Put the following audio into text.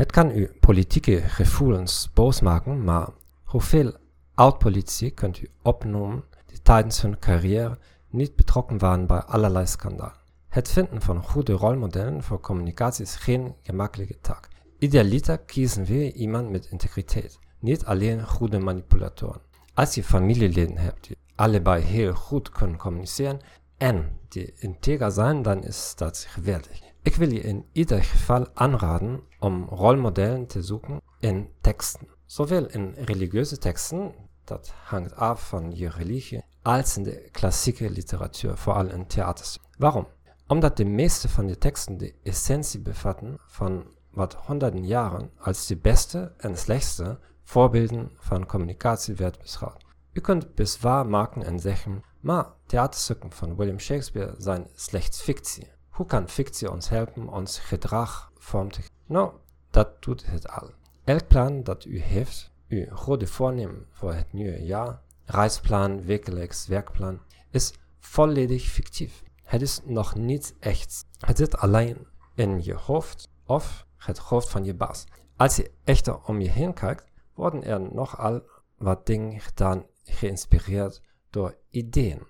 Het kan uw politieke gevoelens boos maken, maar hoeveel oud-politici kunt u opnoemen die tijdens hun carrière niet betrokken waren bij allerlei schandalen? Het vinden van goede rolmodellen voor communicatie is geen gemakkelijke taak. Idealiter kiezen we iemand met integriteit, niet alleen goede manipulatoren. Als je familieleden hebt die allebei heel goed kunnen communiceren en die integer zijn, dan is dat geweldig. Ik wil je in ieder geval aanraden om rolmodellen te zoeken in teksten. Zowel in religieuze teksten, dat hangt af van je religie, als in de klassieke literatuur, vooral in theaters. Waarom? Omdat de meeste van de teksten de essentie bevatten van wat honderden jaren als de beste en slechtste voorbeelden van communicatie werd beschouwd. U kunt bezwaar maken en zeggen, maar theaterstukken van William Shakespeare zijn slechts fictie. Hoe kan fictie ons helpen ons gedrag vorm te? Nou, dat doet het al. Elk plan dat u heeft, uw rode voornemen voor het nieuwe jaar, reisplan, wekelijks werkplan, is volledig fictief. Het is nog niet echt. Het zit alleen in je hoofd of het hoofd van je baas. Als je echter om je heen kijkt, worden er nogal wat dingen gedaan geïnspireerd door ideeën.